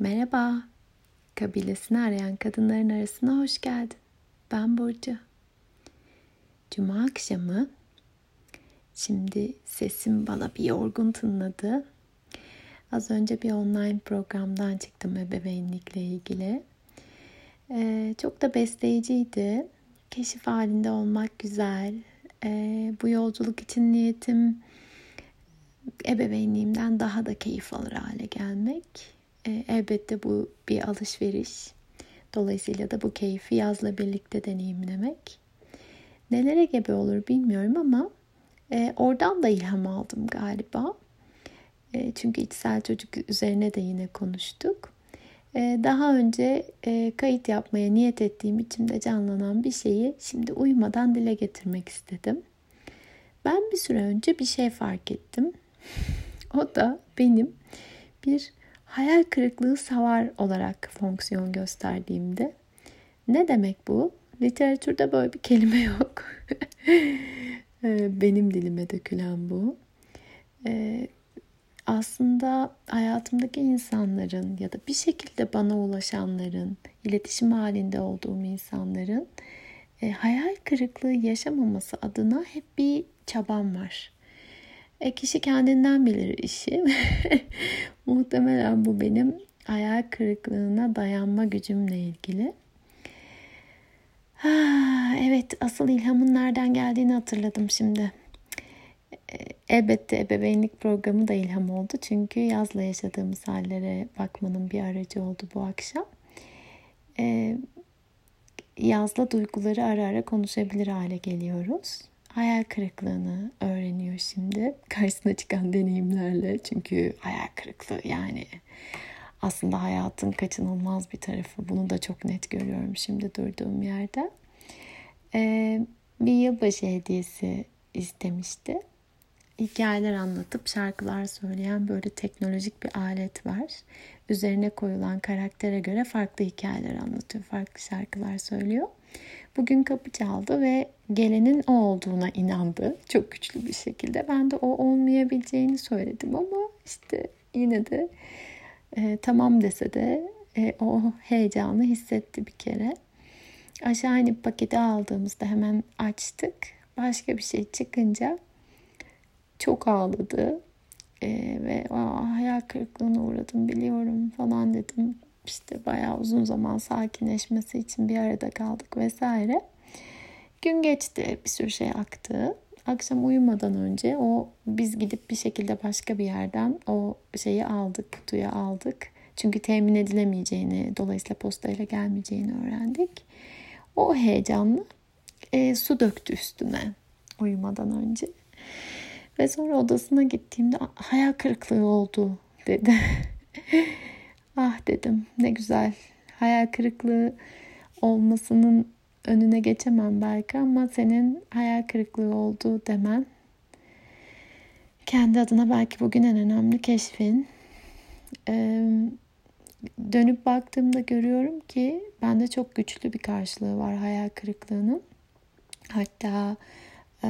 Merhaba, kabilesini arayan kadınların arasına hoş geldin. Ben Burcu. Cuma akşamı, şimdi sesim bana bir yorgun tınladı. Az önce bir online programdan çıktım ebeveynlikle ilgili. Ee, çok da besleyiciydi. Keşif halinde olmak güzel. Ee, bu yolculuk için niyetim ebeveynliğimden daha da keyif alır hale gelmek e, elbette bu bir alışveriş. Dolayısıyla da bu keyfi yazla birlikte deneyimlemek. Nelere gebe olur bilmiyorum ama e, oradan da ilham aldım galiba. E, çünkü içsel çocuk üzerine de yine konuştuk. E, daha önce e, kayıt yapmaya niyet ettiğim içimde canlanan bir şeyi şimdi uyumadan dile getirmek istedim. Ben bir süre önce bir şey fark ettim. O da benim bir hayal kırıklığı savar olarak fonksiyon gösterdiğimde ne demek bu? Literatürde böyle bir kelime yok. Ee, benim dilime dökülen bu. Ee, aslında hayatımdaki insanların ya da bir şekilde bana ulaşanların, iletişim halinde olduğum insanların e, hayal kırıklığı yaşamaması adına hep bir çabam var. E, kişi kendinden bilir işi. Muhtemelen bu benim hayal kırıklığına dayanma gücümle ilgili. Ha, evet asıl ilhamın nereden geldiğini hatırladım şimdi. E, elbette ebeveynlik programı da ilham oldu. Çünkü yazla yaşadığımız hallere bakmanın bir aracı oldu bu akşam. Ee, yazla duyguları ara ara konuşabilir hale geliyoruz hayal kırıklığını öğreniyor şimdi karşısına çıkan deneyimlerle. Çünkü hayal kırıklığı yani aslında hayatın kaçınılmaz bir tarafı. Bunu da çok net görüyorum şimdi durduğum yerde. Ee, bir yılbaşı hediyesi istemişti. Hikayeler anlatıp şarkılar söyleyen böyle teknolojik bir alet var. Üzerine koyulan karaktere göre farklı hikayeler anlatıyor, farklı şarkılar söylüyor. Bugün kapı çaldı ve gelenin o olduğuna inandı çok güçlü bir şekilde. Ben de o olmayabileceğini söyledim ama işte yine de e, tamam dese de e, o heyecanı hissetti bir kere. Aşağı inip paketi aldığımızda hemen açtık. Başka bir şey çıkınca çok ağladı. E, ve hayal kırıklığına uğradım biliyorum falan dedim işte bayağı uzun zaman sakinleşmesi için bir arada kaldık vesaire. Gün geçti, bir sürü şey aktı. Akşam uyumadan önce o biz gidip bir şekilde başka bir yerden o şeyi aldık, kutuyu aldık. Çünkü temin edilemeyeceğini, dolayısıyla postayla gelmeyeceğini öğrendik. O heyecanlı e, su döktü üstüne uyumadan önce. Ve sonra odasına gittiğimde hayal kırıklığı oldu dedi. Ah dedim ne güzel. Hayal kırıklığı olmasının önüne geçemem belki ama senin hayal kırıklığı olduğu demen kendi adına belki bugün en önemli keşfin. Ee, dönüp baktığımda görüyorum ki bende çok güçlü bir karşılığı var hayal kırıklığının. Hatta e,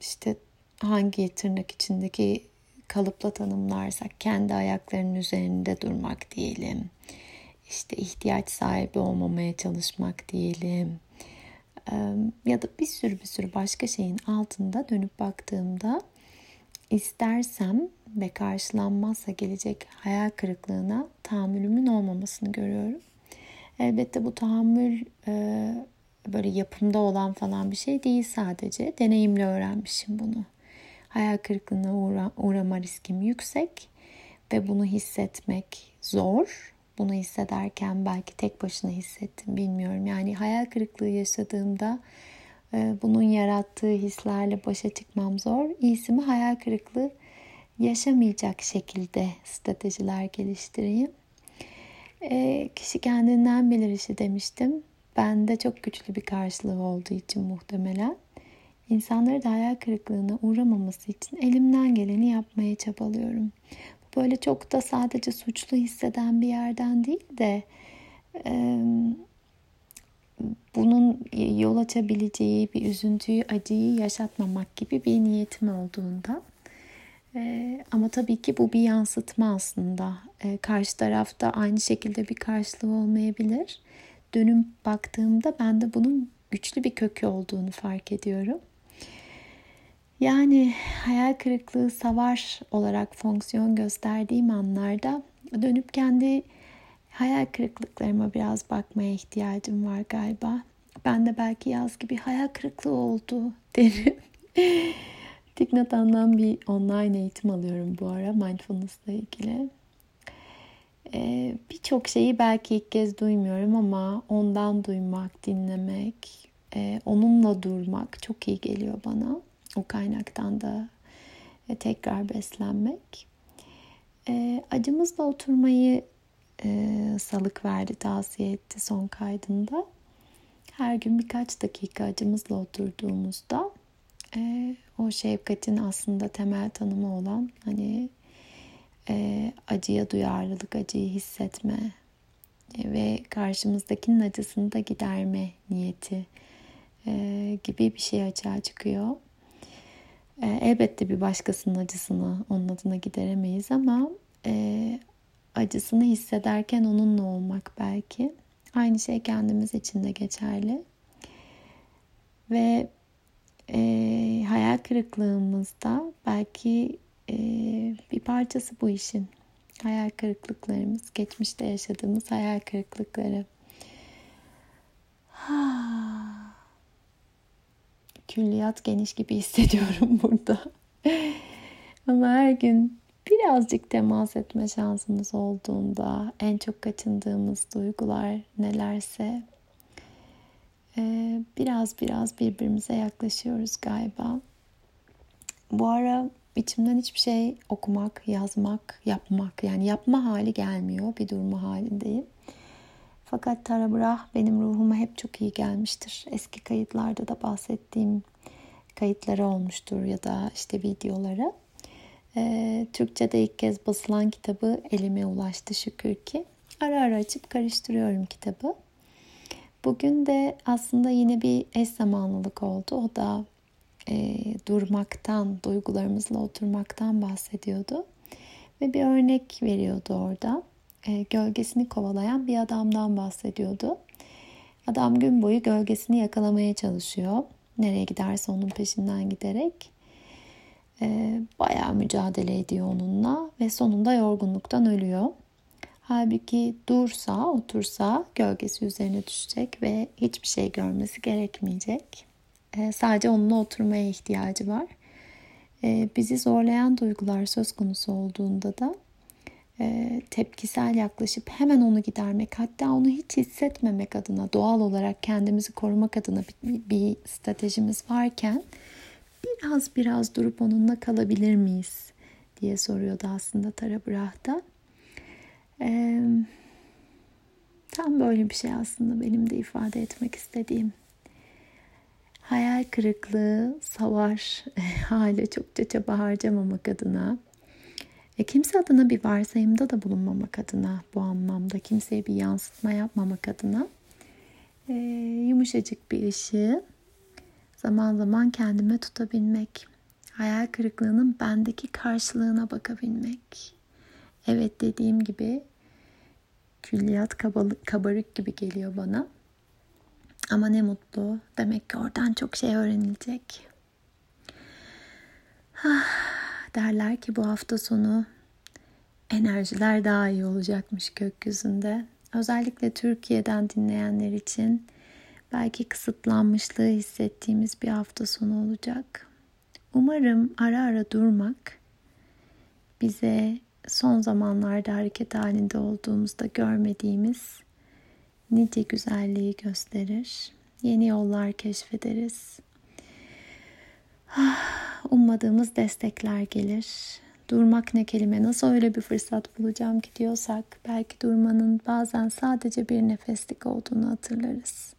işte hangi tırnak içindeki kalıpla tanımlarsak kendi ayaklarının üzerinde durmak diyelim. İşte ihtiyaç sahibi olmamaya çalışmak diyelim. Ya da bir sürü bir sürü başka şeyin altında dönüp baktığımda istersem ve karşılanmazsa gelecek hayal kırıklığına tahammülümün olmamasını görüyorum. Elbette bu tahammül böyle yapımda olan falan bir şey değil sadece. Deneyimle öğrenmişim bunu hayal kırıklığına uğra uğrama riskim yüksek ve bunu hissetmek zor. Bunu hissederken belki tek başına hissettim bilmiyorum. Yani hayal kırıklığı yaşadığımda e, bunun yarattığı hislerle başa çıkmam zor. İyisi mi hayal kırıklığı yaşamayacak şekilde stratejiler geliştireyim. E, kişi kendinden bilir işi demiştim. Bende çok güçlü bir karşılığı olduğu için muhtemelen. İnsanları da hayal kırıklığına uğramaması için elimden geleni yapmaya çabalıyorum. Böyle çok da sadece suçlu hisseden bir yerden değil de e, bunun yol açabileceği bir üzüntüyü, acıyı yaşatmamak gibi bir niyetim olduğunda Ee, ama tabii ki bu bir yansıtma aslında. Ee, karşı tarafta aynı şekilde bir karşılığı olmayabilir. Dönüm baktığımda ben de bunun güçlü bir kökü olduğunu fark ediyorum. Yani hayal kırıklığı savar olarak fonksiyon gösterdiğim anlarda dönüp kendi hayal kırıklıklarıma biraz bakmaya ihtiyacım var galiba. Ben de belki yaz gibi hayal kırıklığı oldu derim. Tiknatan'dan bir online eğitim alıyorum bu ara mindfulness ile ilgili. Ee, Birçok şeyi belki ilk kez duymuyorum ama ondan duymak, dinlemek, e, onunla durmak çok iyi geliyor bana. O kaynaktan da e, tekrar beslenmek. E, acımızla oturmayı e, salık verdi, tavsiye etti son kaydında. Her gün birkaç dakika acımızla oturduğumuzda e, o şefkatin aslında temel tanımı olan hani e, acıya duyarlılık, acıyı hissetme e, ve karşımızdakinin acısını da giderme niyeti e, gibi bir şey açığa çıkıyor. E, elbette bir başkasının acısını onun adına gideremeyiz ama e, acısını hissederken onunla olmak belki. Aynı şey kendimiz için de geçerli. Ve e, hayal kırıklığımızda belki e, bir parçası bu işin. Hayal kırıklıklarımız, geçmişte yaşadığımız hayal kırıklıkları. Külliyat geniş gibi hissediyorum burada. Ama her gün birazcık temas etme şansımız olduğunda en çok kaçındığımız duygular nelerse biraz biraz birbirimize yaklaşıyoruz galiba. Bu ara içimden hiçbir şey okumak, yazmak, yapmak yani yapma hali gelmiyor. Bir durma halindeyim. Fakat Tarabrah benim ruhuma hep çok iyi gelmiştir. Eski kayıtlarda da bahsettiğim kayıtları olmuştur ya da işte videoları. Ee, Türkçe'de ilk kez basılan kitabı elime ulaştı şükür ki. Ara ara açıp karıştırıyorum kitabı. Bugün de aslında yine bir eş zamanlılık oldu. O da e, durmaktan, duygularımızla oturmaktan bahsediyordu. Ve bir örnek veriyordu orada. E, gölgesini kovalayan bir adamdan bahsediyordu. Adam gün boyu gölgesini yakalamaya çalışıyor. Nereye giderse onun peşinden giderek. E, bayağı mücadele ediyor onunla ve sonunda yorgunluktan ölüyor. Halbuki dursa, otursa gölgesi üzerine düşecek ve hiçbir şey görmesi gerekmeyecek. E, sadece onunla oturmaya ihtiyacı var. E, bizi zorlayan duygular söz konusu olduğunda da e, tepkisel yaklaşıp hemen onu gidermek hatta onu hiç hissetmemek adına doğal olarak kendimizi korumak adına bir, bir stratejimiz varken biraz biraz durup onunla kalabilir miyiz diye soruyordu aslında Tara Brah'da. Ee, tam böyle bir şey aslında benim de ifade etmek istediğim. Hayal kırıklığı, savaş, hale çokça çaba harcamamak adına, e, kimse adına bir varsayımda da bulunmamak adına bu anlamda, kimseye bir yansıtma yapmamak adına e, yumuşacık bir ışığı zaman zaman kendime tutabilmek, hayal kırıklığının bendeki karşılığına bakabilmek Evet dediğim gibi külliyat kabarık gibi geliyor bana. Ama ne mutlu. Demek ki oradan çok şey öğrenilecek. Ah, derler ki bu hafta sonu enerjiler daha iyi olacakmış gökyüzünde. Özellikle Türkiye'den dinleyenler için belki kısıtlanmışlığı hissettiğimiz bir hafta sonu olacak. Umarım ara ara durmak bize son zamanlarda hareket halinde olduğumuzda görmediğimiz nice güzelliği gösterir. Yeni yollar keşfederiz. Ah, ummadığımız destekler gelir. Durmak ne kelime nasıl öyle bir fırsat bulacağım ki diyorsak belki durmanın bazen sadece bir nefeslik olduğunu hatırlarız.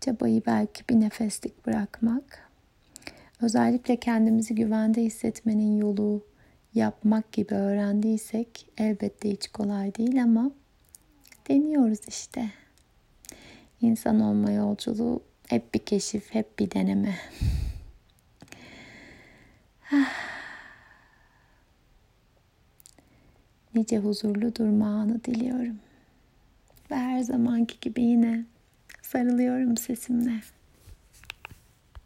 Çabayı belki bir nefeslik bırakmak. Özellikle kendimizi güvende hissetmenin yolu yapmak gibi öğrendiysek elbette hiç kolay değil ama deniyoruz işte. İnsan olma yolculuğu hep bir keşif, hep bir deneme. Nice huzurlu durma anı diliyorum. Ve her zamanki gibi yine sarılıyorum sesimle.